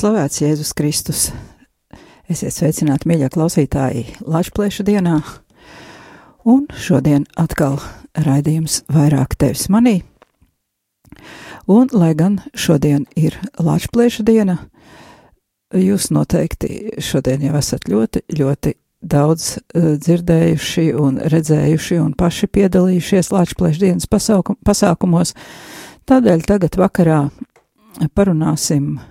slavēts Jēzus Kristus. Esiet sveicināti, mīļie klausītāji, Latvijas dienā. Un šodien atkal raidījums vairāk tevis manī. Un, lai gan šodien ir Latvijas diena, jūs noteikti šodien jau esat ļoti, ļoti daudz uh, dzirdējuši un redzējuši un paši piedalījušies Latvijas dienas pasaukum, pasākumos. Tādēļ tagad vakarā parunāsim par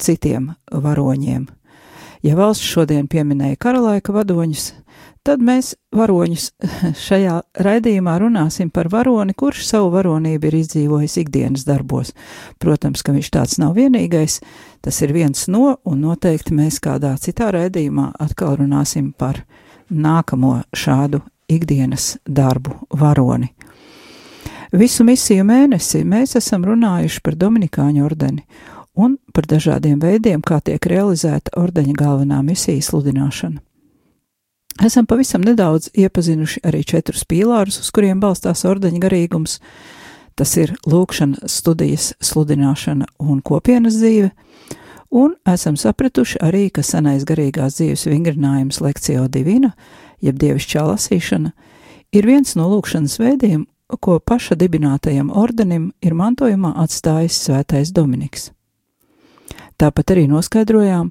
citiem varoņiem. Ja valsts šodien pieminēja karalaika vadoņus, tad mēs varoņus šajā raidījumā runāsim par varoni, kurš savu varonību ir izdzīvojis ikdienas darbos. Protams, ka viņš tāds nav vienīgais, tas ir viens no, un noteikti mēs kādā citā raidījumā atkal runāsim par nākamo šādu ikdienas darbu varoni. Visu misiju mēnesi mēs esam runājuši par Dominikāņu ordeni un par dažādiem veidiem, kā tiek realizēta ordeņa galvenā misija sludināšana. Esam pavisam nedaudz iepazinuši arī četrus pīlārus, uz kuriem balstās ordeņa garīgums. Tas ir lūkšana, studijas, sludināšana un kopienas dzīve, un esam sapratuši arī, ka senais garīgās dzīves vingrinājums lekcio divina, jeb dievišķā lasīšana, ir viens no lūkšanas veidiem, ko paša dibinātajam ordenim ir mantojumā atstājis svētais Dominiks. Tāpat arī noskaidrojām,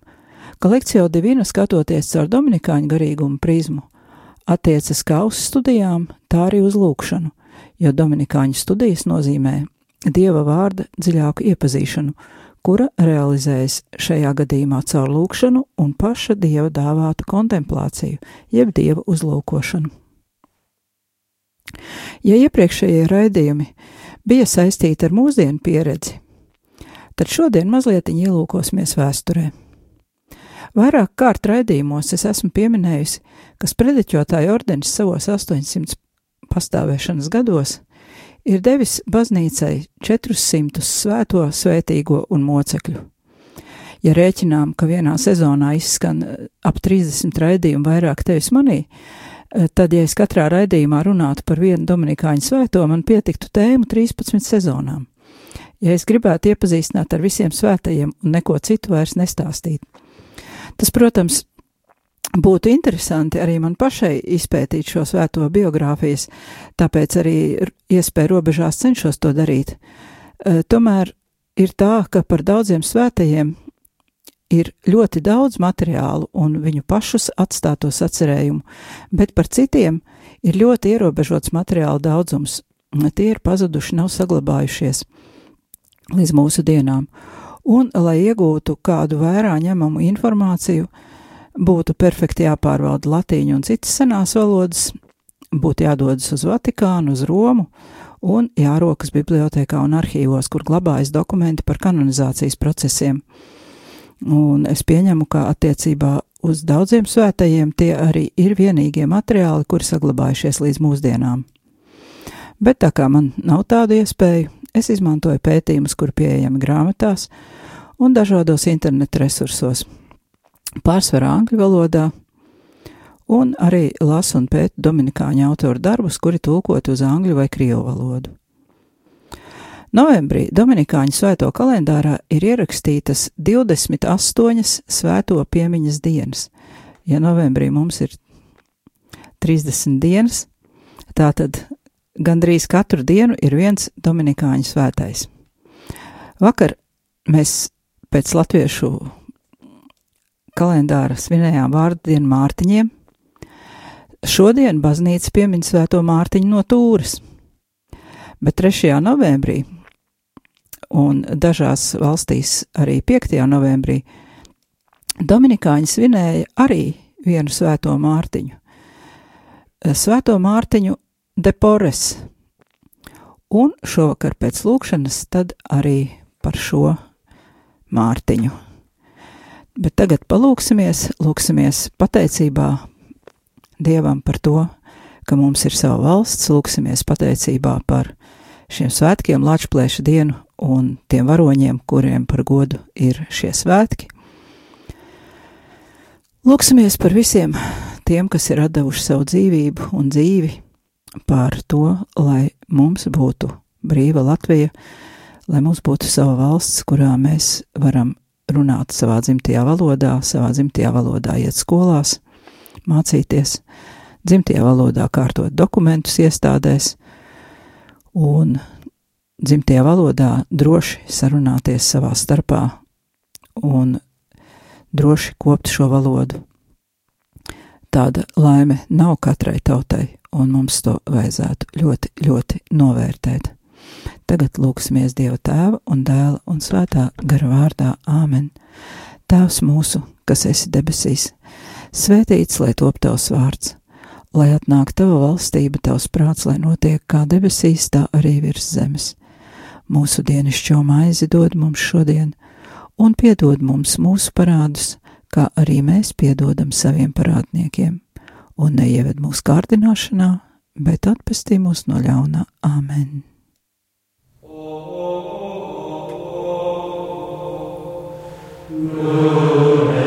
ka lekcija divina skatoties caur dominikāņu garīgumu prizmu, attiecas kā uz studijām, tā arī uz lūkšanu, jo dominikāņu studijas nozīmē dieva vārda dziļāku iepazīšanu, kura realizējas šajā gadījumā caur lūkšanu un paša dieva dāvātu kontemplāciju, jeb dieva uzlūkošanu. Ja iepriekšējie raidījumi bija saistīti ar mūsdienu pieredzi, tad šodien mazliet ielūkosimies vēsturē. Vairāk kārt raidījumos es esmu pieminējusi, ka sprediķotāja ordenis savos 800 pastāvēšanas gados ir devis baznīcai 400 svēto, svētīgo un mocekļu. Ja rēķinām, ka vienā sezonā izskan ap 30 raidījumu vairāk tevis manī, tad, ja es katrā raidījumā runātu par vienu Dominikāņu svēto, man pietiktu tēmu 13 sezonām. Ja es gribētu iepazīstināt ar visiem svētajiem un neko citu vairs nestāstīt. Tas, protams, būtu interesanti arī man pašai izpētīt šo svēto biogrāfijas, tāpēc arī iespēja robežās cenšos to darīt. Tomēr ir tā, ka par daudziem svētajiem ir ļoti daudz materiālu un viņu pašus atstātos atcerējumu, bet par citiem ir ļoti ierobežots materiāla daudzums. Tie ir pazuduši, nav saglabājušies līdz mūsu dienām. Un, lai iegūtu kādu vērā ņemamu informāciju, būtu perfekti jāpārvalda latīņu un citas senās valodas, būtu jādodas uz Vatikānu, uz Romu un jārokas bibliotekā un arhīvos, kur glabājas dokumenti par kanonizācijas procesiem. Un es pieņemu, ka attiecībā uz daudziem svētajiem tie arī ir vienīgie materiāli, kuri saglabājušies līdz mūsdienām. Bet tā kā man nav tādu iespēju, es izmantoju pētījumus, kur pieejami grāmatās un dažādos internetu resursos, pārsvarā angļu valodā, un arī lasu un pētu dominikāņu autoru darbus, kuri tulkoti uz angļu vai krievu valodu. Novembrī Dominikāņu svēto kalendārā ir ierakstītas 28 svēto piemiņas dienas. Ja novembrī mums ir 30 dienas, tātad gandrīz katru dienu ir viens Dominikāņu svētais. Vakar mēs pēc latviešu kalendāra svinējām vārdu dienu Mārtiņiem. Šodien baznīca piemin svēto Mārtiņu no Tūras, bet 3. novembrī un dažās valstīs arī 5. novembrī Dominikāņi svinēja arī vienu svēto Mārtiņu. Svēto Mārtiņu Depores. Un šovakar pēc lūkšanas tad arī par šo Mārtiņu. Bet tagad palūksimies, lūksimies pateicībā Dievam par to, ka mums ir sava valsts, lūksimies pateicībā par šiem svētkiem, Latvijas dienu un tiem varoņiem, kuriem par godu ir šie svētki. Lūksimies par visiem tiem, kas ir devuši savu dzīvību un dzīvi, par to, lai mums būtu brīva Latvija, lai mums būtu sava valsts, kurā mēs varam runāt savā dzimtajā valodā, savā dzimtajā valodā iet skolās, mācīties, dzimtajā valodā kārtot dokumentus iestādēs un dzimtajā valodā droši sarunāties savā starpā un droši kopt šo valodu. Tāda laime nav katrai tautai, un mums to vajadzētu ļoti, ļoti novērtēt. Tagad lūksimies Dieva tēva un dēla un svētā gara vārdā Āmen. Tēvs mūsu, kas esi debesīs, svētīts lai top tavs vārds, lai atnāk tava valstība, tavs prāts, lai notiek kā debesīs, tā arī virs zemes. Mūsu dienascho maizi dod mums šodien, un piedod mums mūsu parādus, kā arī mēs piedodam saviem parādniekiem, un neieved mūsu kārdināšanā, bet atpestī mūs no ļaunā Āmen. Skan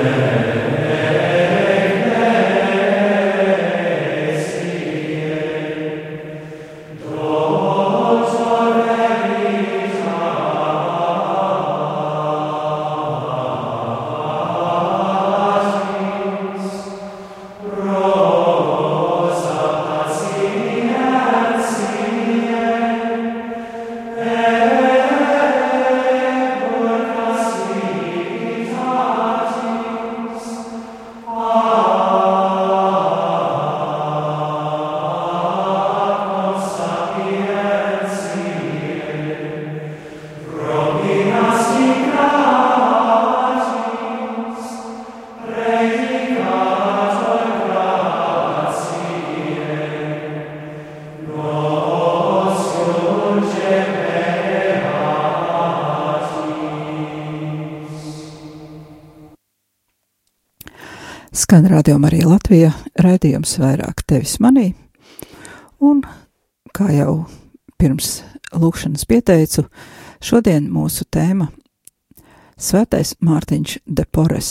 rādījuma arī Latvija, raidījums vairāk tevis manī, un, kā jau pirms lūkšanas pieteicu, šodien mūsu tēma Svētais Mārtiņš de Pores.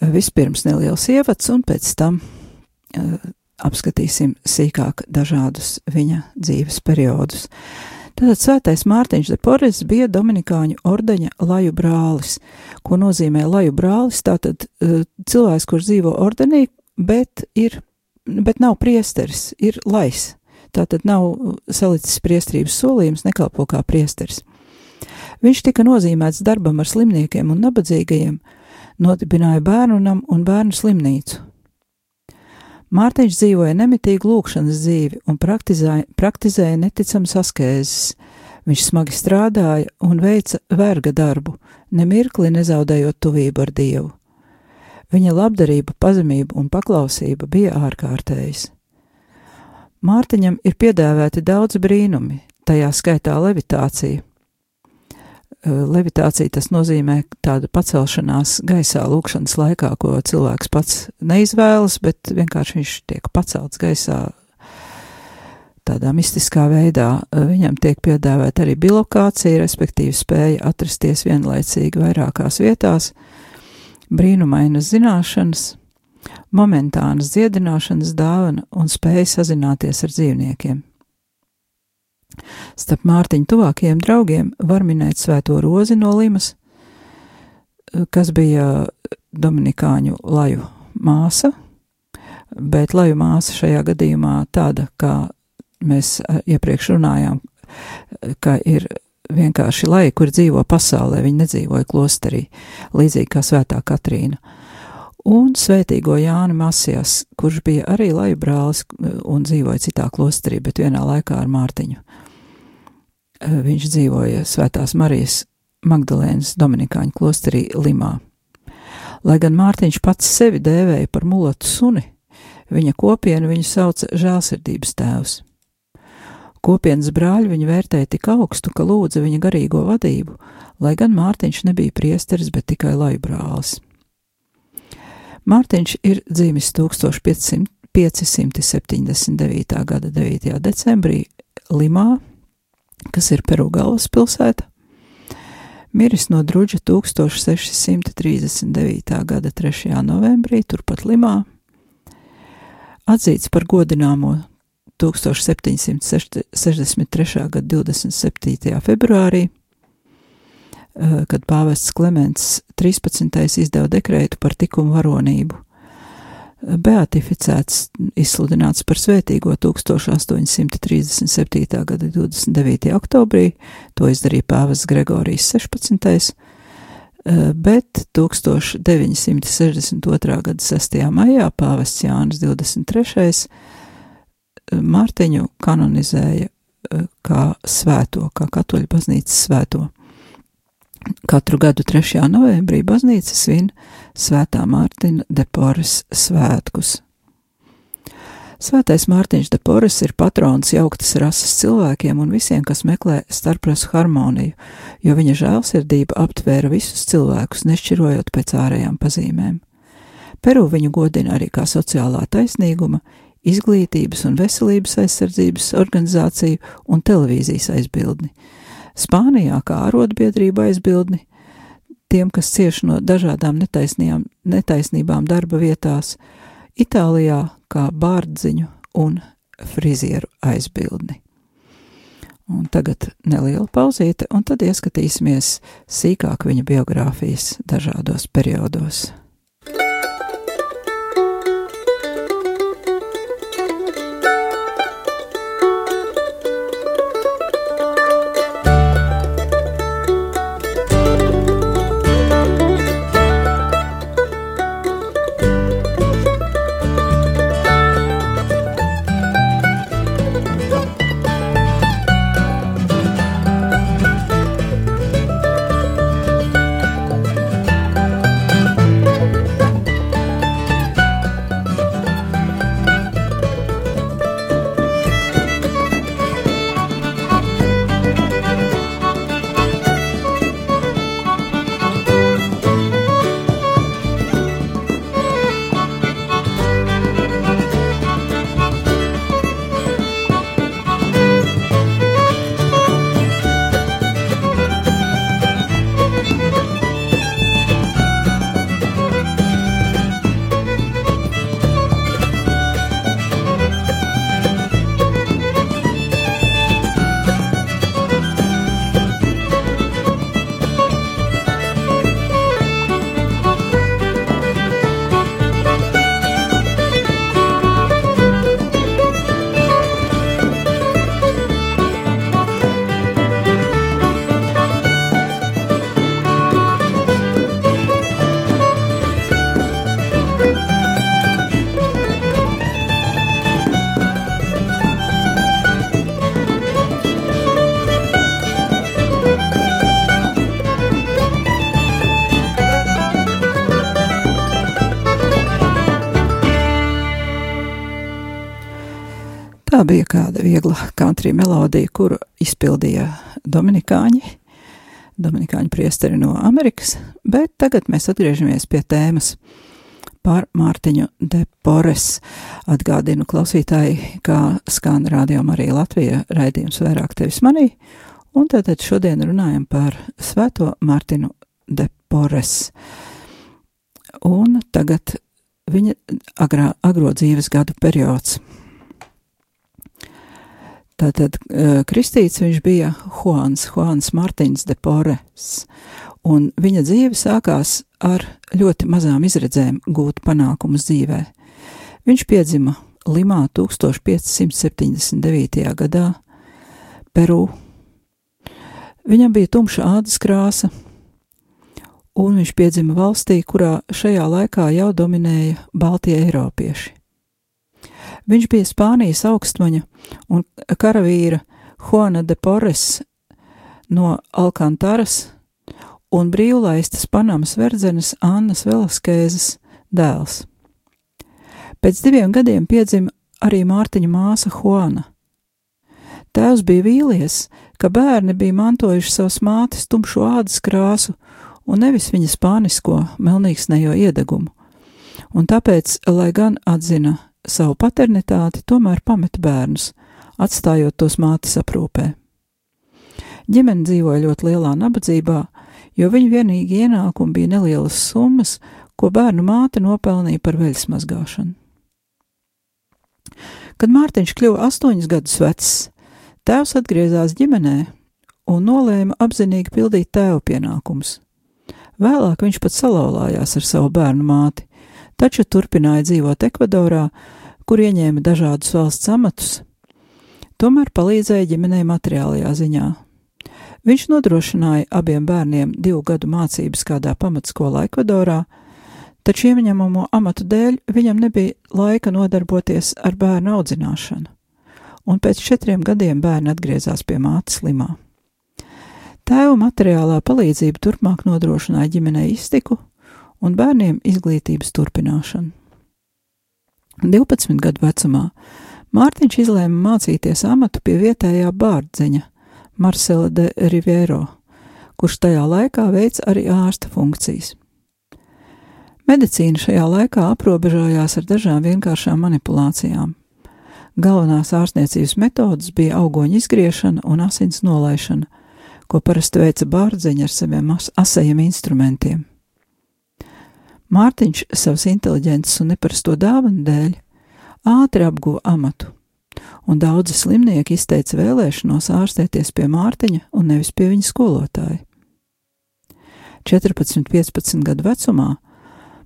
Vispirms neliels ievads, un pēc tam uh, apskatīsim sīkāk dažādus viņa dzīves periodus. Tātad svētais Mārtiņš de Pores bija Dominikāņu ordeņa laju brālis. Ko nozīmē laju brālis? Tātad uh, cilvēks, kurš dzīvo ordenī, bet, ir, bet nav priesteris, ir lais. Tātad nav salicis priestrības solījums, nekalpo kā priesteris. Viņš tika nozīmēts darbam ar slimniekiem un nabadzīgajiem, nodibināja bērnu nam un bērnu slimnīcu. Mārtiņš dzīvoja nemitīgu lūkšanas dzīvi un praktizēja, praktizēja neticams askēzes. Viņš smagi strādāja un veica verga darbu, nemirkli nezaudējot tuvību ar Dievu. Viņa labdarība, pazemība un paklausība bija ārkārtējas. Mārtiņam ir piedāvāti daudz brīnumi, tajā skaitā levitācija, levitācija tas nozīmē tādu pacelšanās gaisā lūkšanas laikā, ko cilvēks pats neizvēlas, bet vienkārši viņš tiek pacelts gaisā tādā mistiskā veidā. Viņam tiek piedāvāta arī bilokācija, respektīvi spēja atrasties vienlaicīgi vairākās vietās, brīnumainas zināšanas, momentānas dziedināšanas dāvana un spēja sazināties ar dzīvniekiem. Starp Mārtiņa tuvākajiem draugiem var minēt Svēto Rozi no Limas, kas bija Dominikāņu laju māsa, bet laju māsa šajā gadījumā tāda, kā mēs iepriekš runājām, ka ir vienkārši laji, kur dzīvo pasaulē, viņi nedzīvoja klosterī, līdzīgi kā Svētā Katrīna. Un svētīgo Jāni Masijas, kurš bija arī laju brālis un dzīvoja citā klosterī, bet vienā laikā ar Mārtiņu. Eh, viņš dzīvoja Svētās Marijas Magdalēnas Dominikāņu klosterī Limā. Lai gan Mārtiņš pats sevi dēvēja par mulatu suni, viņa kopiena viņu sauca žēlsirdības tēvs. Kopienas brāļi viņu vērtēja tik augstu, ka lūdza viņa garīgo vadību, lai gan Mārtiņš nebija priesteris, bet tikai laibrālis. Mārtiņš ir dzimis 1500, 579. gada 9. decembrī Limā, kas ir Peru galvaspilsēta, miris no druģa 1639. gada 3. novembrī, turpat Limā, atzīts par godināmo 1763. gada 27. februārī, eh, kad pāvests Klements 13. izdeva dekrētu par tikumu varonību beatificēts, izsludināts par svētīgo 1837. gada 29. oktobrī, to izdarīja pāvests Gregorijs 16. Bet 1962. gada 6. maijā pāvests Jānis 23. Mārtiņu kanonizēja kā svēto, kā katoļu baznīcas svēto. Katru gadu 3. novembrī baznīca svin Svētā Mārtiņa de Poras svētkus. Svētais Mārtiņš de Poras ir patrons jauktas rases cilvēkiem un visiem, kas meklē starprasu harmoniju, jo viņa žēlsirdība aptvēra visus cilvēkus, nešķirojot pēc ārējām pazīmēm. Peru viņu godina arī kā sociālā taisnīguma, izglītības un veselības aizsardzības organizāciju un televīzijas aizbildni Spānijā kā arotbiedrība aizbildni tiem, kas cieš no dažādām netaisnībām darba vietās, Itālijā kā bārdziņu un frizieru aizbildni. Un tagad neliela pauzīte, un tad ieskatīsimies sīkāk viņa biogrāfijas dažādos periodos. Bija kāda viegla country melodija, kuru izpildīja Dominikāņi, Dominikāņu priesteri no Amerikas, bet tagad mēs atgriežamies pie tēmas par Mārtiņu de Pores. Atgādinu klausītāji, kā skan rādījuma arī Latvija raidījums vairāk tevis manī, un tātad šodien runājam par svēto Mārtinu de Pores. Un tagad viņa agrā, agro dzīves gadu periods. Tātad kristīts viņš bija Juans, Juans Martins de Pores, un viņa dzīve sākās ar ļoti mazām izredzēm gūt panākumus dzīvē. Viņš piedzima Limā 1579. gadā, Peru. Viņam bija tumša ādas krāsa, un viņš piedzima valstī, kurā šajā laikā jau dominēja Baltie Eiropieši. Viņš bija Spānijas augstmaņa un karavīra Juana de Porres no Alkantaras un brīvlaistas Panamas verdzenes Annas Velaskēzes dēls. Pēc diviem gadiem piedzima arī Mārtiņa māsa Juana. Tēvs bija vīlies, ka bērni bija mantojuši savas mātes tumšo ādas krāsu un nevis viņas pānisko melnīgsnejo iedegumu, un tāpēc, lai gan atzina savu paternitāti, tomēr pameta bērnus, atstājot tos mātes aprūpē. Ģimene dzīvoja ļoti lielā nabadzībā, jo viņu vienīgi ienākumi bija nelielas summas, ko bērnu māte nopelnīja par veļas mazgāšanu. Kad Mārtiņš kļuva astoņus gadus vecs, tēvs atgriezās ģimenē un nolēma apzinīgi pildīt tēva pienākumus. Vēlāk viņš pat salauzās ar savu bērnu māti, taču turpināja dzīvot Ekvadorā, kur ieņēma dažādus valsts amatus, tomēr palīdzēja ģimenei materiālajā ziņā. Viņš nodrošināja abiem bērniem divu gadu mācības kādā pamatskolā Ekvadorā, taču ieņemamo amatu dēļ viņam nebija laika nodarboties ar bērnu audzināšanu, un pēc četriem gadiem bērni atgriezās pie mātes slimā. Tēva materiālā palīdzība turpmāk nodrošināja ģimenei iztiku un bērniem izglītības turpināšanu. 12 gadu vecumā Mārtiņš izlēma mācīties amatu pie vietējā bārdzeņa Marcela de Riviero, kurš tajā laikā veic arī ārsta funkcijas. Medicīna šajā laikā aprobežojās ar dažām vienkāršām manipulācijām. Galvenās ārstniecības metodas bija augoņu izgriešana un asins nolaišana, ko parasti veica bārdzeņi ar saviem asajiem instrumentiem. Mārtiņš savas inteliģences un neparasto dāvanu dēļ ātri apguva amatu, un daudzi slimnieki izteica vēlēšanos ārstēties pie Mārtiņa un nevis pie viņa skolotāja. 14, 15 gadu vecumā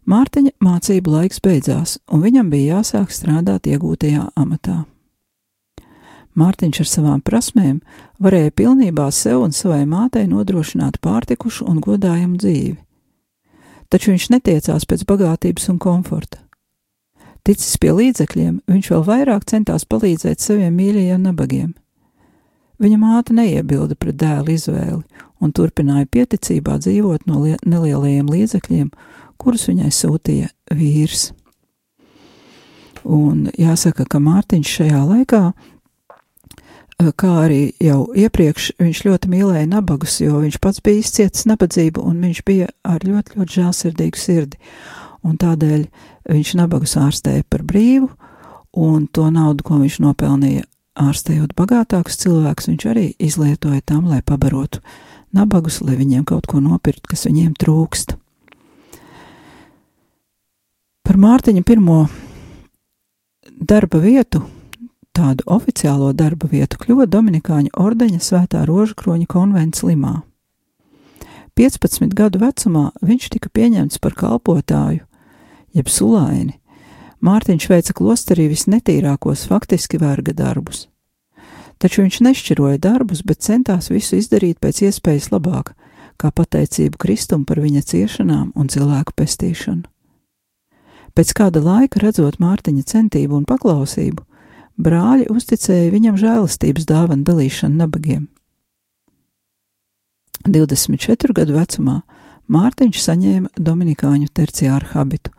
Mārtiņa mācību laiks beidzās, un viņam bija jāsāk strādāt iegūtajā amatā. Mārtiņš ar savām prasmēm varēja pilnībā sev un savai mātei nodrošināt pārtikušu un godājumu dzīvi taču viņš netiecās pēc bagātības un komforta. Ticis pie līdzekļiem, viņš vēl vairāk centās palīdzēt saviem mīļajiem nabagiem. Viņa māte neiebilda pret dēla izvēli un turpināja pieticībā dzīvot no nelielajiem līdzekļiem, kurus viņai sūtīja vīrs. Un jāsaka, ka Mārtiņš šajā laikā kā arī jau iepriekš viņš ļoti mīlēja nabagus, jo viņš pats bija izcietis nabadzību un viņš bija ar ļoti, ļoti žēlsirdīgu sirdi. Un tādēļ viņš nabagus ārstēja par brīvu, un to naudu, ko viņš nopelnīja ārstējot bagātākus cilvēkus, viņš arī izlietoja tam, lai pabarotu nabagus, lai viņiem kaut ko nopirkt, kas viņiem trūkst. Par Mārtiņa pirmo darba vietu tādu oficiālo darba vietu kļuva Dominikāņu ordeņa svētā rožkroņa konvents Limā. 15 gadu vecumā viņš tika pieņemts par kalpotāju, jeb sulaini. Mārtiņš veica klosterī visnetīrākos faktiski verga darbus. Taču viņš nešķiroja darbus, bet centās visu izdarīt pēc iespējas labāk, kā pateicību Kristum par viņa ciešanām un cilvēku pestīšanu. Pēc kāda laika redzot Mārtiņa centību un paklausību, brāļi uzticēja viņam žēlastības dāvanu dalīšanu nabagiem. 24 gadu vecumā Mārtiņš saņēma Dominikāņu terciāru habitu,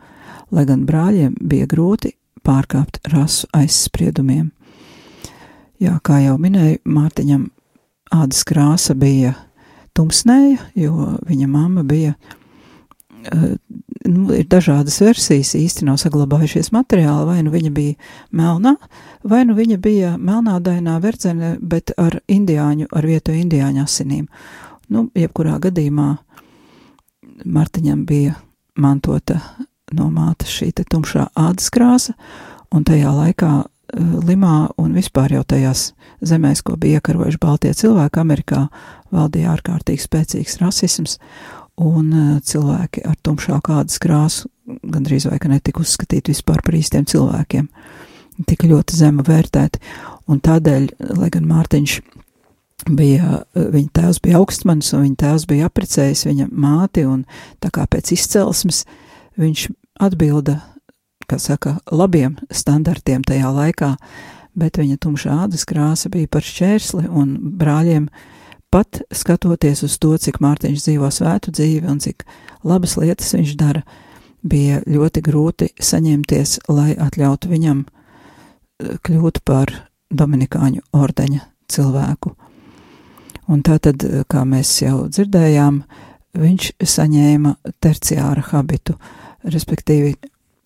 lai gan brāļiem bija grūti pārkāpt rasu aizspriedumiem. Jā, kā jau minēju, Mārtiņam ādas krāsa bija tumsnēja, jo viņa mamma bija uh, nu, ir dažādas versijas, īsti nav saglabājušies materiāli, vai nu viņa bija melnā, vai nu viņa bija melnādainā verdzene, bet ar indiāņu, ar vietu indiāņu asinīm. Nu, jebkurā gadījumā Martiņam bija mantota no mātes šī tumšā ādas krāsa, un tajā laikā uh, Limā un vispār jau tajās zemēs, ko bija iekarojuši Baltie cilvēki Amerikā, valdīja ārkārtīgi spēcīgs rasisms, un uh, cilvēki ar tumšāku ādas krāsu gandrīz vai ka netika uzskatīti vispār par īstiem cilvēkiem. Tika ļoti zema vērtēti, un tādēļ, lai gan Mārtiņš bija, viņa tēvs bija augstmanis, un viņa tēvs bija aprecējis viņa māti, un tā kā pēc izcelsmes viņš atbilda, kā saka, labiem standartiem tajā laikā, bet viņa tumšā ādas krāsa bija par šķērsli, un brāļiem pat skatoties uz to, cik Mārtiņš dzīvo svētu dzīvi un cik labas lietas viņš dara, bija ļoti grūti saņemties, lai atļautu viņam eh, kļūt par Dominikāņu ordeņa cilvēku. Un tātad, eh, kā mēs jau dzirdējām, viņš saņēma terciāra habitu, respektīvi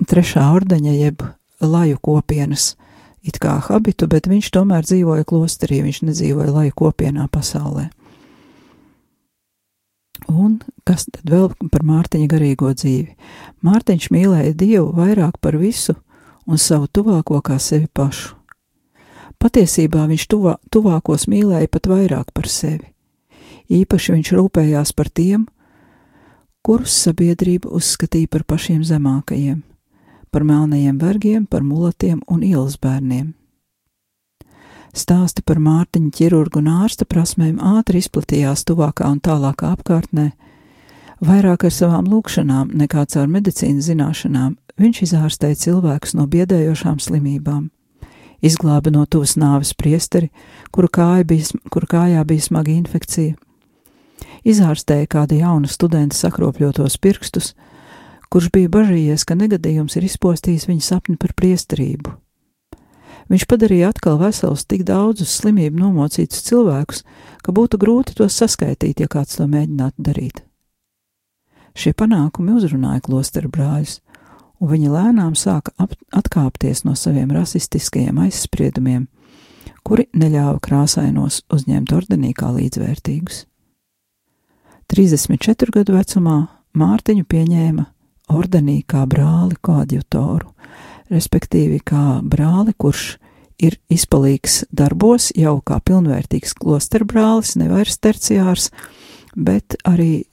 trešā ordeņa jeb laju kopienas it kā habitu, bet viņš tomēr dzīvoja klosterī, viņš nedzīvoja laju kopienā pasaulē. Un kas tad vēl par Mārtiņa garīgo dzīvi? Mārtiņš mīlēja Dievu vairāk par visu un savu tuvāko kā sevi pašu. Patiesībā viņš tuvā, tuvākos mīlēja pat vairāk par sevi. Īpaši viņš rūpējās par tiem, kurus sabiedrība uzskatīja par pašiem zemākajiem, par melnajiem vergiem, par mulatiem un ielas bērniem. Stāsti par Mārtiņa ķirurgu un ārsta prasmēm ātri izplatījās tuvākā un tālākā apkārtnē. Vairāk ar savām lūkšanām nekā caur medicīnas zināšanām viņš izārstēja cilvēkus no biedējošām slimībām. Izglāba no tuvas nāves priesteri, kuru, kāja bija, kuru kājā bija smaga infekcija. Izārstēja kāda jauna studenta sakropļotos pirkstus, kurš bija bažījies, ka negadījums ir izpostījis viņa sapni par priesterību. Viņš padarīja atkal veselus tik daudzus slimību nomocītus cilvēkus, ka būtu grūti tos saskaitīt, ja kāds to mēģinātu darīt. Šie panākumi uzrunāja klosteru brāļus, un viņi lēnām sāka atkāpties no saviem rasistiskajiem aizspriedumiem, kuri neļāva krāsainos uzņemt ordenī kā līdzvērtīgus. 34 gadu vecumā Mārtiņu pieņēma ordenī kā brāli koadjutoru, respektīvi kā brāli, kurš ir izpalīgs darbos, jau kā pilnvērtīgs klosterbrālis, nevairs terciārs, bet arī,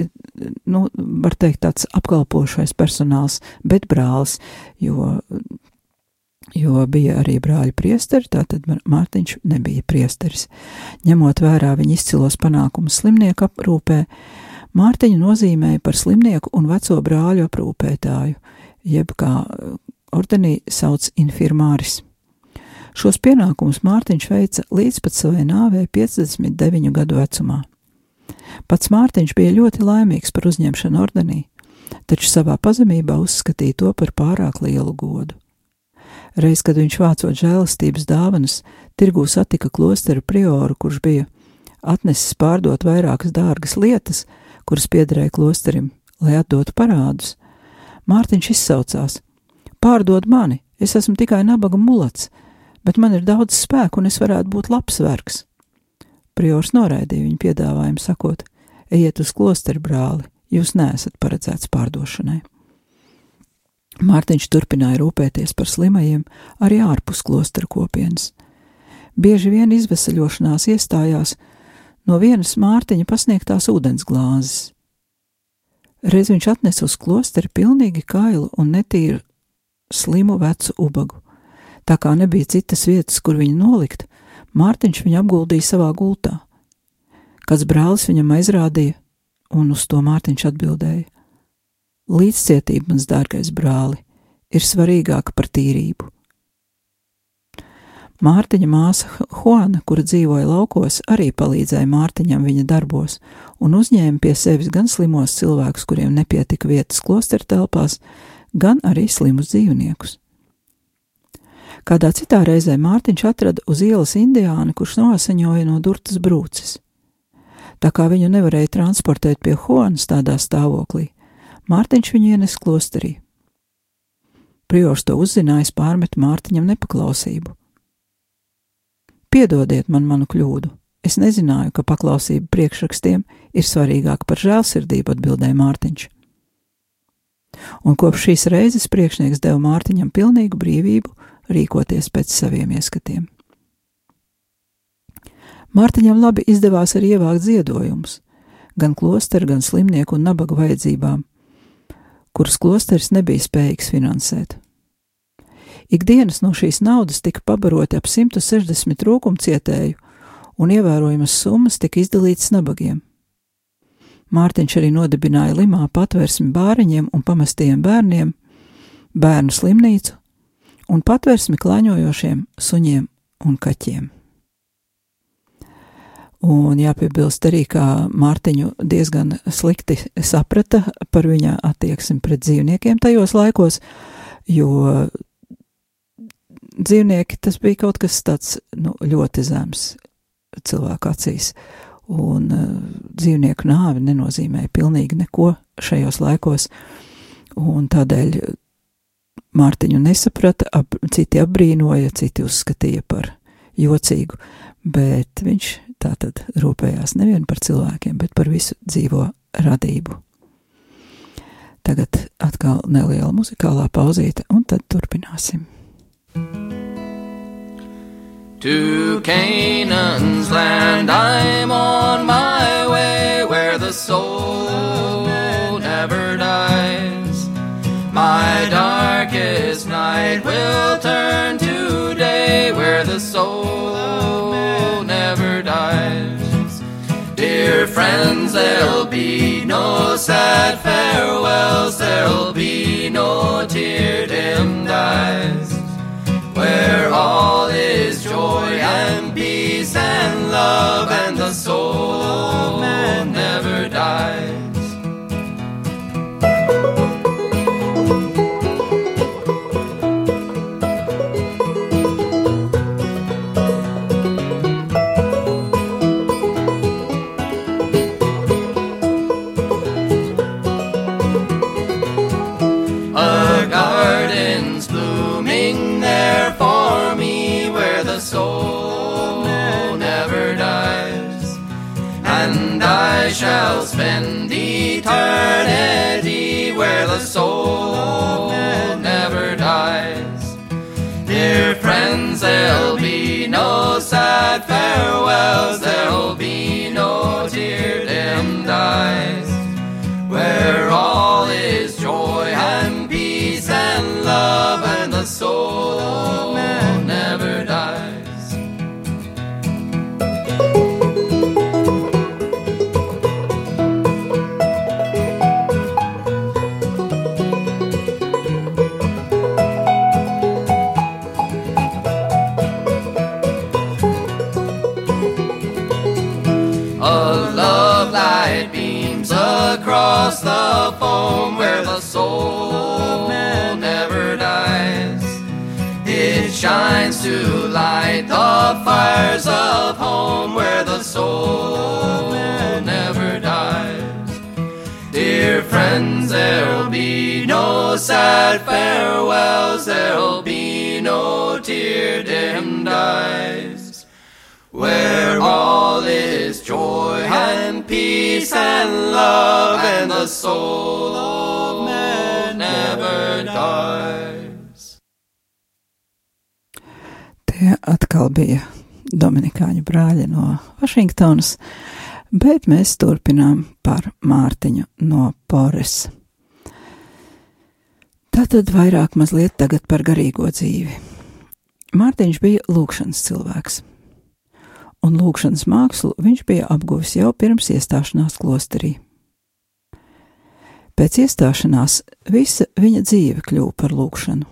nu, var teikt, tāds apkalpošais personāls, bet brālis, jo, jo bija arī brāļi priesteri, tātad Mārtiņš nebija priesteris. Ņemot vērā viņa izcilos panākumus slimnieku aprūpē, Mārtiņu nozīmēja par slimnieku un veco brāļu aprūpētāju, jeb kā ordenī sauc infirmāris. Šos pienākumus Mārtiņš veica līdz pat savai nāvei 59 gadu vecumā. Pats Mārtiņš bija ļoti laimīgs par uzņemšanu ordenī, taču savā pazemībā uzskatīja to par pārāk lielu godu. Reiz, kad viņš vācot žēlastības dāvanas, tirgū satika klosteru prioru, kurš bija atnesis pārdot vairākas dārgas lietas, kuras piederēja klosterim, lai atdotu parādus. Mārtiņš izsaucās: Pārdod mani, es esmu tikai nabaga mulats, bet man ir daudz spēku un es varētu būt labs vergs. Priors noraidīja viņu piedāvājumu, sakot: Ejiet uz klosteri, brāli, jūs neesat paredzēts pārdošanai. Mārtiņš turpināja rūpēties par slimajiem arī ārpus klostera kopienas. Bieži vien izvesaļošanās iestājās no vienas Mārtiņa pasniegtās ūdens glāzes. Reiz viņš atnesa uz klosteri pilnīgi kailu un netīru slimu vecu ubagu. Tā kā nebija citas vietas, kur viņu nolikt, Mārtiņš viņu apguldīja savā gultā. Kāds brālis viņam aizrādīja, un uz to Mārtiņš atbildēja: Līdzcietība, mans dārgais brāli, ir svarīgāka par tīrību. Mārtiņa māsa Juana, kura dzīvoja laukos, arī palīdzēja Mārtiņam viņa darbos un uzņēma pie sevis gan slimos cilvēkus, kuriem nepietika vietas klosteru telpās, gan arī slimus dzīvniekus. Kādā citā reizē Mārtiņš atrada uz ielas indiāni, kurš nosaņoja no durtas brūces. Tā kā viņu nevarēja transportēt pie Honas tādā stāvoklī, Mārtiņš viņu ienes klosterī. Priors to uzzinājis pārmet Mārtiņam nepaklausību. Piedodiet man manu kļūdu, es nezināju, ka paklausība priekšrakstiem ir svarīgāka par žēlsirdību, atbildēja Mārtiņš un kopš šīs reizes priekšnieks deva Mārtiņam pilnīgu brīvību rīkoties pēc saviem ieskatiem. Mārtiņam labi izdevās arī ievākt ziedojumus, gan klosteru, gan slimnieku un nabaga vajadzībām, kuras klosteris nebija spējīgs finansēt. Ikdienas no šīs naudas tika pabaroti ap 160 rūkumcietēju, un ievērojamas summas tika izdalītas nabagiem. Mārtiņš arī nodibināja Limā patversmi bāriņiem un pamestiem bērniem, bērnu slimnīcu un patversmi klaņojošiem suņiem un kaķiem. Un jāpiebilst arī, ka Mārtiņu diezgan slikti saprata par viņa attieksmi pret dzīvniekiem tajos laikos, jo dzīvnieki tas bija kaut kas tāds nu, ļoti zems cilvēku acīs. Un uh, dzīvnieku nāve nenozīmēja pilnīgi neko šajos laikos, un tādēļ Mārtiņu nesaprata, ap, citi apbrīnoja, citi uzskatīja par jocīgu, bet viņš tātad rūpējās nevien par cilvēkiem, bet par visu dzīvo radību. Tagad atkal neliela muzikālā pauzīte, un tad turpināsim. To Canaan's land I'm on my way where the soul never dies. My darkest night will turn to day where the soul never dies. Dear friends, there'll be no sad farewells, there'll be no tear dimmed eyes where all is joy and peace and love, and the soul never dies. There'll be no sad farewells, there'll to light the fires of home where the soul never dies. Dear friends, there'll be no sad farewells, there'll be no tear dimmed eyes where all is joy and peace and love, and the soul Tie atkal bija Dominikāņu brāļi no Vašingtonas, bet mēs turpinām par Mārtiņu no Pores. Tātad vairāk mazliet tagad par garīgo dzīvi. Mārtiņš bija lūkšanas cilvēks, un lūkšanas mākslu viņš bija apguvis jau pirms iestāšanās klosterī. Pēc iestāšanās visa viņa dzīve kļuva par lūkšanu.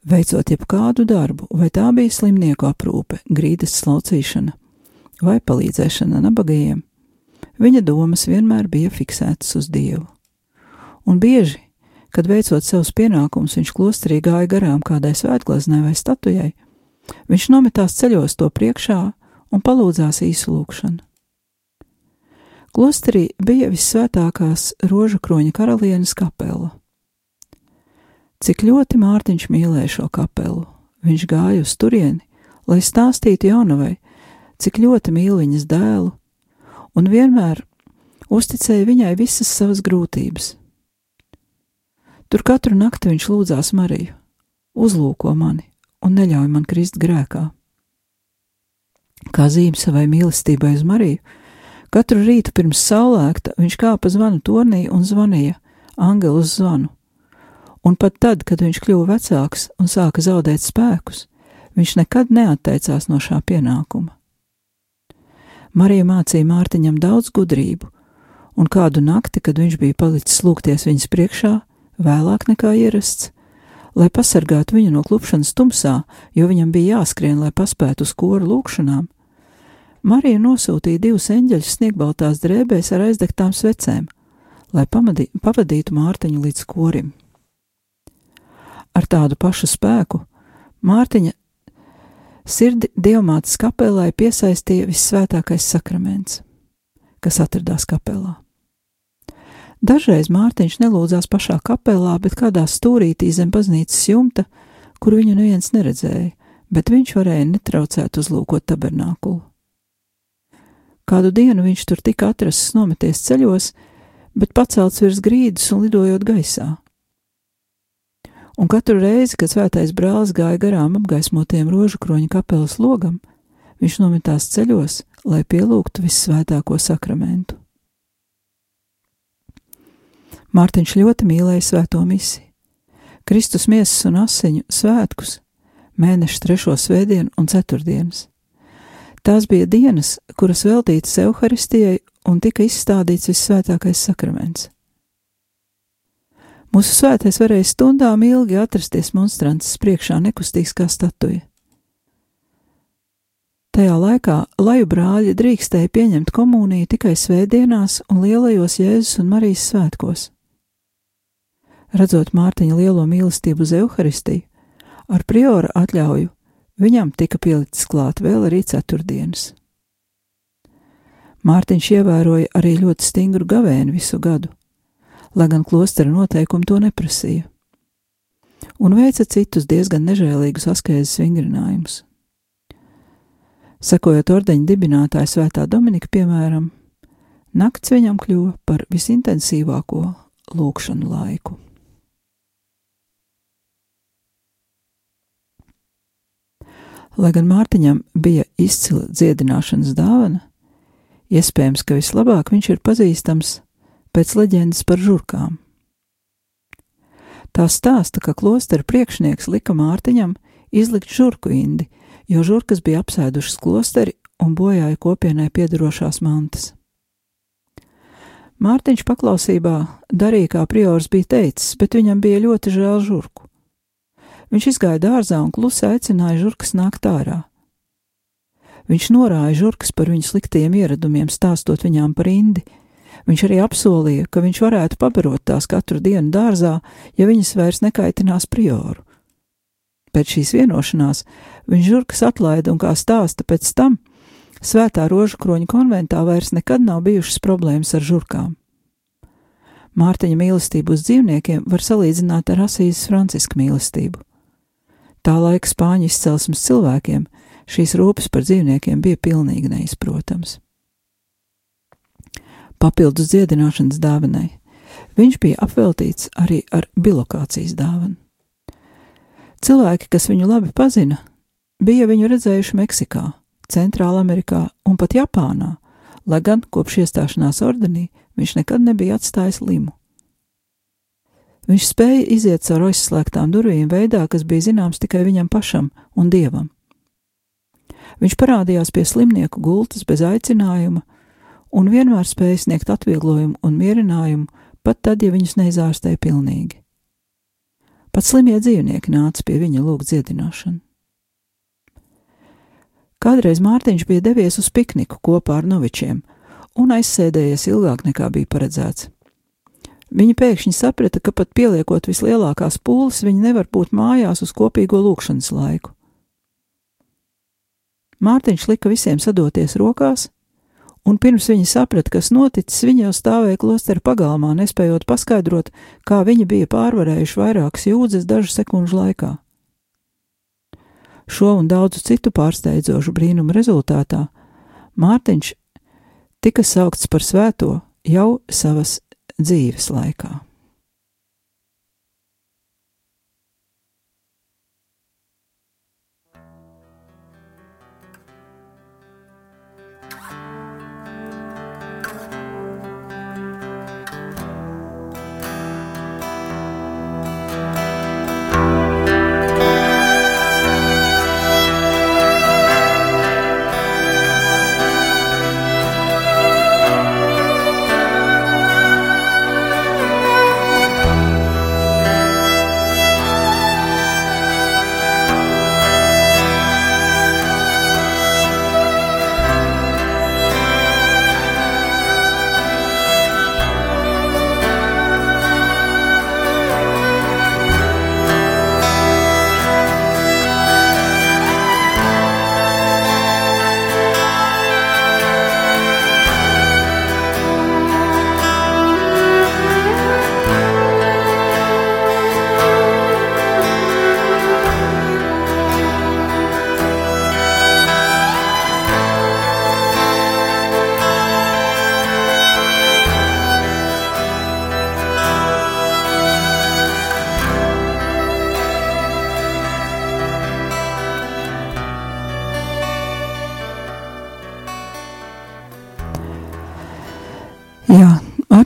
Veicot jebkādu darbu, vai tā bija slimnieku aprūpe, grīdas slaucīšana vai palīdzēšana nabagajiem, viņa domas vienmēr bija fiksētas uz Dievu. Un bieži, kad veicot savus pienākumus, viņš klosterī gāja garām kādai svētglaznē vai statujai, viņš nometās ceļos to priekšā un palūdzās īsu lūgšanu. Klosterī bija visvētākās rožu kroņa karalienes kapela. Cik ļoti Mārtiņš mīlēja šo kapelu, viņš gāja uz turieni, lai stāstītu jaunavai, cik ļoti mīl viņas dēlu, un vienmēr uzticēja viņai visas savas grūtības. Tur katru nakti viņš lūdzās Mariju: Uzlūko mani un neļauj man krist grēkā. Kā zīme savai mīlestībai uz Mariju, katru rītu pirms saulēkta viņš kāpa zvanu tornī un zvanīja angelu zvanu. Un pat tad, kad viņš kļuva vecāks un sāka zaudēt spēkus, viņš nekad neatteicās no šā pienākuma. Marija mācīja Mārtiņam daudz gudrību, un kādu nakti, kad viņš bija palicis lūgties viņas priekšā, vēlāk nekā ierasts, lai pasargātu viņu no klupšanas tumsā, jo viņam bija jāskrien, lai paspētu uz koru lūkšanām. Marija nosūtīja divus eņģeļus sniegbaltās drēbēs ar aizdegtām svecēm, lai pamadī, pavadītu Mārtiņu līdz korim. Ar tādu pašu spēku Mārtiņa sirdi diamātas kapelai piesaistīja vissvētākais sakraments, kas atradās kapelā. Dažreiz Mārtiņš nelūdzās pašā kapelā, bet kādā stūrītī zem baznīcas jumta, kur viņu neviens neredzēja, bet viņš varēja netraucēt uzlūkot tabernākulu. Kādu dienu viņš tur tika atrasts nometies ceļos, bet pacelts virs grīdas un lidojot gaisā. Un katru reizi, kad svētais brālis gāja garām apgaismotiem rožu kroņa kapelas logam, viņš nometās ceļos, lai pielūgtu vissvētāko sakramentu. Mārtiņš ļoti mīlēja svēto misiju. Kristus miesas un asiņu svētkus, mēneša trešo svētdienu un ceturtdienas. Tās bija dienas, kuras veltītas evaharistijai un tika izstādīts vissvētākais sakraments. Mūsu svētais varēja stundām ilgi atrasties monstrances priekšā nekustīgs kā statuja. Tajā laikā laju brāļi drīkstēja pieņemt komuniju tikai svētdienās un lielajos Jēzus un Marijas svētkos. Redzot Mārtiņa lielo mīlestību uz evaharistiju, ar priora atļauju viņam tika pielikts klāt vēl arī ceturtdienas. Mārtiņš ievēroja arī ļoti stingru gavēni visu gadu, lai gan klostera noteikumi to neprasīja, un veica citus diezgan nežēlīgus askēzes vingrinājumus. Sekojot ordeņa dibinātāja svētā Dominika, piemēram, nakts viņam kļuva par visintensīvāko lūkšanu laiku. Lai gan Mārtiņam bija izcila dziedināšanas dāvana, iespējams, ka vislabāk viņš ir pazīstams pēc leģendas par žurkām. Tā stāsta, ka klostera priekšnieks lika Mārtiņam izlikt žurku indi, jo žurkas bija apsēdušas klosteri un bojāja kopienai piedarošās mantas. Mārtiņš paklausībā darīja, kā priors bija teicis, bet viņam bija ļoti žēl žurku. Viņš izgāja dārzā un klusi aicināja žurkas nākt ārā. Viņš norāja žurkas par viņu sliktiem ieradumiem, stāstot viņām par indi. Viņš arī apsolīja, ka viņš varētu pabarot tās katru dienu dārzā, ja viņas vairs nekaitinās prioru. Pēc šīs vienošanās viņš žurkas atlaida un, kā stāsta pēc tam, Svētā rožu kroņa konventā vairs nekad nav bijušas problēmas ar žurkām. Mārtiņa mīlestību uz dzīvniekiem var salīdzināt ar Asīzes Franciska mīlestību. Tā laika spāņu izcelsmes cilvēkiem šīs rūpes par dzīvniekiem bija pilnīgi neizprotams. Papildus dziedināšanas dāvanai viņš bija apveltīts arī ar bilokācijas dāvanu. Cilvēki, kas viņu labi pazina, bija viņu redzējuši Meksikā, Centrāla Amerikā un pat Japānā, lai gan kopš iestāšanās ordenī viņš nekad nebija atstājis limu. Viņš spēja iziet caur aizslēgtām durvīm veidā, kas bija zināms tikai viņam pašam un dievam. Viņš parādījās pie slimnieku gultas bez aicinājuma un vienmēr spēja sniegt atvieglojumu un mierinājumu, pat tad, ja viņus neizārstēja pilnīgi. Pat slimie dzīvnieki nāca pie viņa lūgt dziedināšanu. Kādreiz Mārtiņš bija devies uz pikniku kopā ar novičiem un aizsēdējies ilgāk nekā bija paredzēts. Viņa pēkšņi saprata, ka pat pieliekot vislielākās pūles, viņa nevar būt mājās uz kopīgo lūkšanas laiku. Mārtiņš lika visiem sadoties rokās, un pirms viņa saprata, kas noticis, viņa jau stāvēja klostera pagalmā, nespējot paskaidrot, kā viņi bija pārvarējuši vairākas jūdzes dažu sekundžu laikā. Šo un daudzu citu pārsteidzošu brīnumu rezultātā Mārtiņš tika saukts par svēto jau savas dzīves laikā.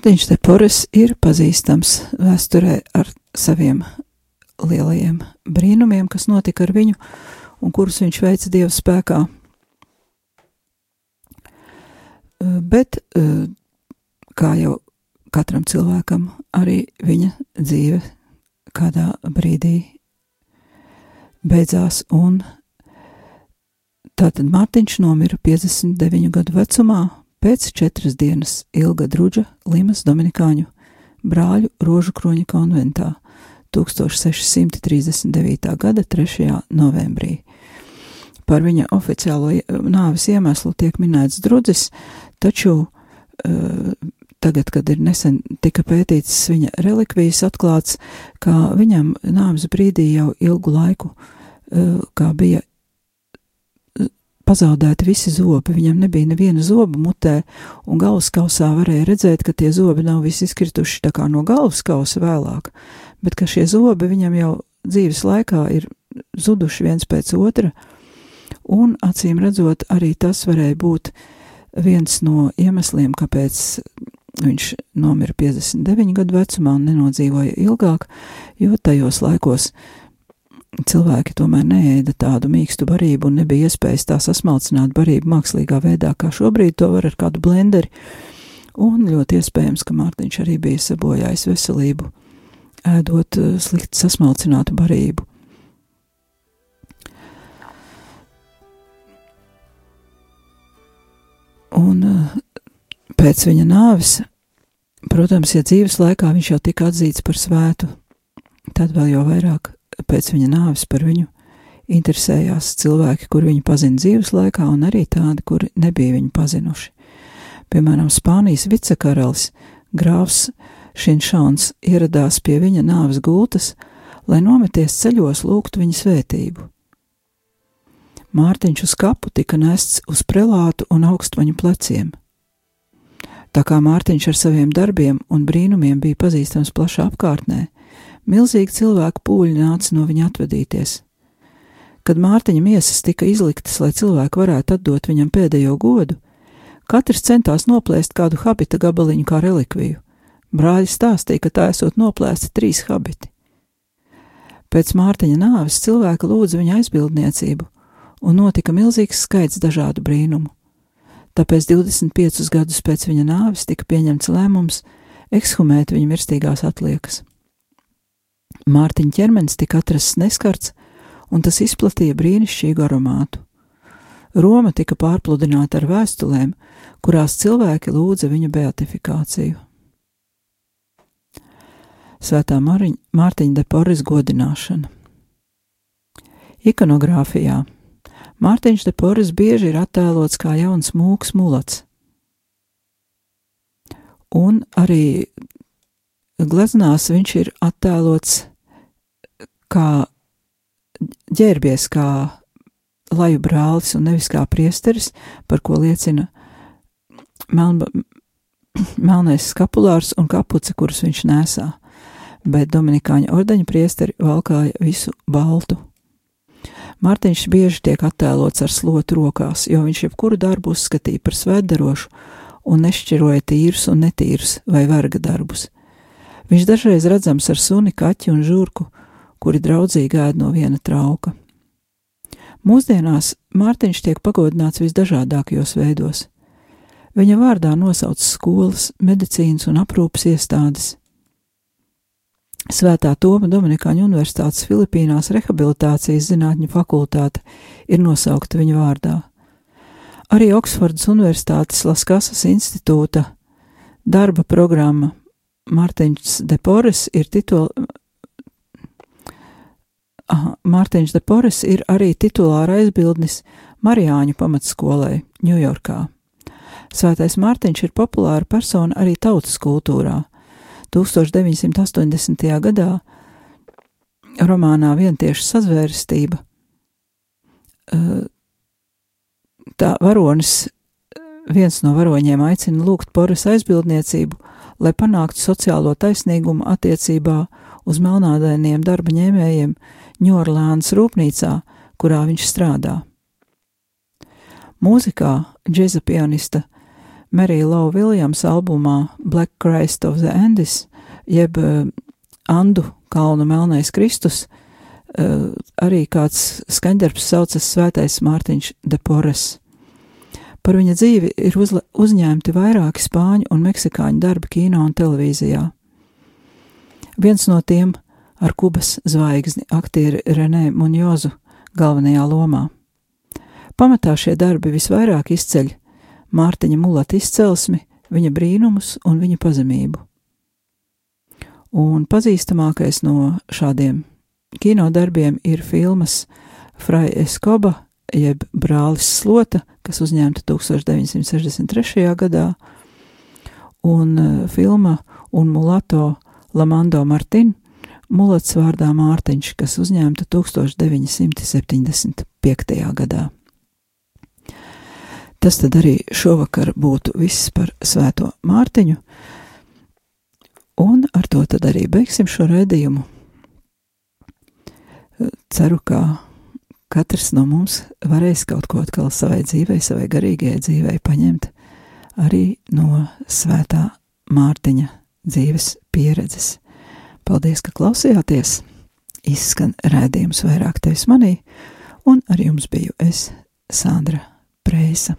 Mārtiņš Tepores ir pazīstams vēsturē ar saviem lielajiem brīnumiem, kas notika ar viņu un kurus viņš veica Dieva spēkā. Eh, Bet, eh, kā jau katram cilvēkam, arī viņa dzīve kādā brīdī beidzās, un tātad Mārtiņš nomira 59 gadu vecumā pēc četras dienas ilga druģa Limas Dominikāņu brāļu rožu kroņa konventā 1639. gada 3. novembrī. Par viņa oficiālo nāves iemeslu tiek minēts drudzis, taču uh, tagad, kad ir nesen tika pētīts viņa relikvijas atklāts, ka viņam nāves brīdī jau ilgu laiku, uh, kā bija pazaudēti visi zobi, viņam nebija neviena zoba mutē, un galvaskausā varēja redzēt, ka tie zobi nav visi izkrituši tā kā no galvaskausa vēlāk, bet ka šie zobi viņam jau dzīves laikā ir zuduši viens pēc otra, un acīm redzot, arī tas varēja būt viens no iemesliem, kāpēc viņš nomira 59 gadu vecumā un nenodzīvoja ilgāk, jo tajos laikos cilvēki tomēr neēda tādu mīkstu barību un nebija iespējas tā sasmalcināt barību mākslīgā veidā, kā šobrīd to var ar kādu blenderi. Un ļoti iespējams, ka Mārtiņš arī bija sabojājis veselību, ēdot eh, slikti sasmalcinātu barību. Un eh, pēc viņa nāves, protams, ja dzīves laikā viņš jau tika atzīts par svētu, tad vēl jau vairāk pēc viņa nāves par viņu interesējās cilvēki, kur viņu pazina dzīves laikā, un arī tādi, kuri nebija viņu pazinuši. Piemēram, Spānijas vicekaralis Grāfs Šinšāns ieradās pie viņa nāves gultas, lai nometies ceļos lūgtu viņa svētību. Mārtiņš uz kapu tika nests uz prelātu un augstvaņu pleciem. Tā kā Mārtiņš ar saviem darbiem un brīnumiem bija pazīstams plašā apkārtnē, milzīgi cilvēku pūļi nāca no viņa atvadīties. Kad Mārtiņa miesas tika izliktas, lai cilvēki varētu atdot viņam pēdējo godu, katrs centās noplēst kādu habita gabaliņu kā relikviju. Brāļi stāstīja, ka tā esot noplēsti trīs habiti. Pēc Mārtiņa nāves cilvēki lūdza viņa aizbildniecību, un notika milzīgs skaits dažādu brīnumu. Tāpēc 25 gadus pēc viņa nāves tika pieņemts lēmums ekshumēt viņa mirstīgās atliekas. Mārtiņa ķermenis tika atrasts neskarts, un tas izplatīja brīnišķīgu aromātu. Roma tika pārpludināta ar vēstulēm, kurās cilvēki lūdza viņa beatifikāciju. Svētā Mariņa, Mārtiņa de Porres godināšana. Ikonogrāfijā Mārtiņš de Porres bieži ir attēlots kā jauns mūks mulats, un arī gleznās viņš ir attēlots kā ģērbies, kā laju brālis un nevis kā priesteris, par ko liecina melnba, melnais skapulārs un kapuce, kurus viņš nesā, bet Dominikāņa ordeņa priesteri valkāja visu baltu. Mārtiņš bieži tiek attēlots ar slotu rokās, jo viņš jebkuru darbu uzskatīja par svētdarošu un nešķiroja tīrus un netīrus vai verga darbus. Viņš dažreiz redzams ar suni, kaķi un žurku, kuri draudzīgi ēd no viena trauka. Mūsdienās Mārtiņš tiek pagodināts visdažādākajos veidos. Viņa vārdā nosauc skolas, medicīnas un aprūpas iestādes. Svētā Toma Dominikāņu Universitātes Filipīnās rehabilitācijas zinātņu fakultāte ir nosaukta viņa vārdā. Arī Oksfordas Universitātes Laskasas institūta darba programma Mārtiņš de Pores ir titula. Aha, Mārtiņš de Pores ir arī titulāra aizbildnis Marijāņu pamatskolai Ņujorkā. Svētais Mārtiņš ir populāra persona arī tautas kultūrā. 1980. gadā romānā Vientieša sazvērstība tā varonis, viens no varoņiem aicina lūgt poras aizbildniecību, lai panāktu sociālo taisnīgumu attiecībā uz melnādainiem darba ņēmējiem Ņorlānas rūpnīcā, kurā viņš strādā. Mūzikā džeza pianista Merija Lau Viljams albumā Black Christ of the Andes, jeb uh, Andu kalnu melnais Kristus, uh, arī kāds skaņdarbs saucas Svētais Mārtiņš de Pores. Par viņa dzīvi ir uzņemti vairāki spāņu un meksikāņu darbi kino un televīzijā. Viens no tiem ar Kubas zvaigzni aktieri Renē Munjozu galvenajā lomā. Pamatā šie darbi visvairāk izceļ Mārtiņa mulata izcelsmi, viņa brīnumus un viņa pazemību. Un pazīstamākais no šādiem kino darbiem ir filmas Frai Eskoba jeb brālis Slota, kas uzņemta 1963. gadā, un uh, filma un mulato Lamando Martin, mulats vārdā Mārtiņš, kas uzņemta 1975. gadā. Tas tad arī šovakar būtu viss par Svēto Mārtiņu, un ar to tad arī beigsim šo raidījumu. Ceru, ka katrs no mums varēs kaut ko atkal savai dzīvei, savai garīgajai dzīvei paņemt arī no svētā Mārtiņa dzīves pieredzes. Paldies, ka klausījāties! Izskan rādījums vairāk tevis manī, un ar jums biju es, Sandra Prēsa.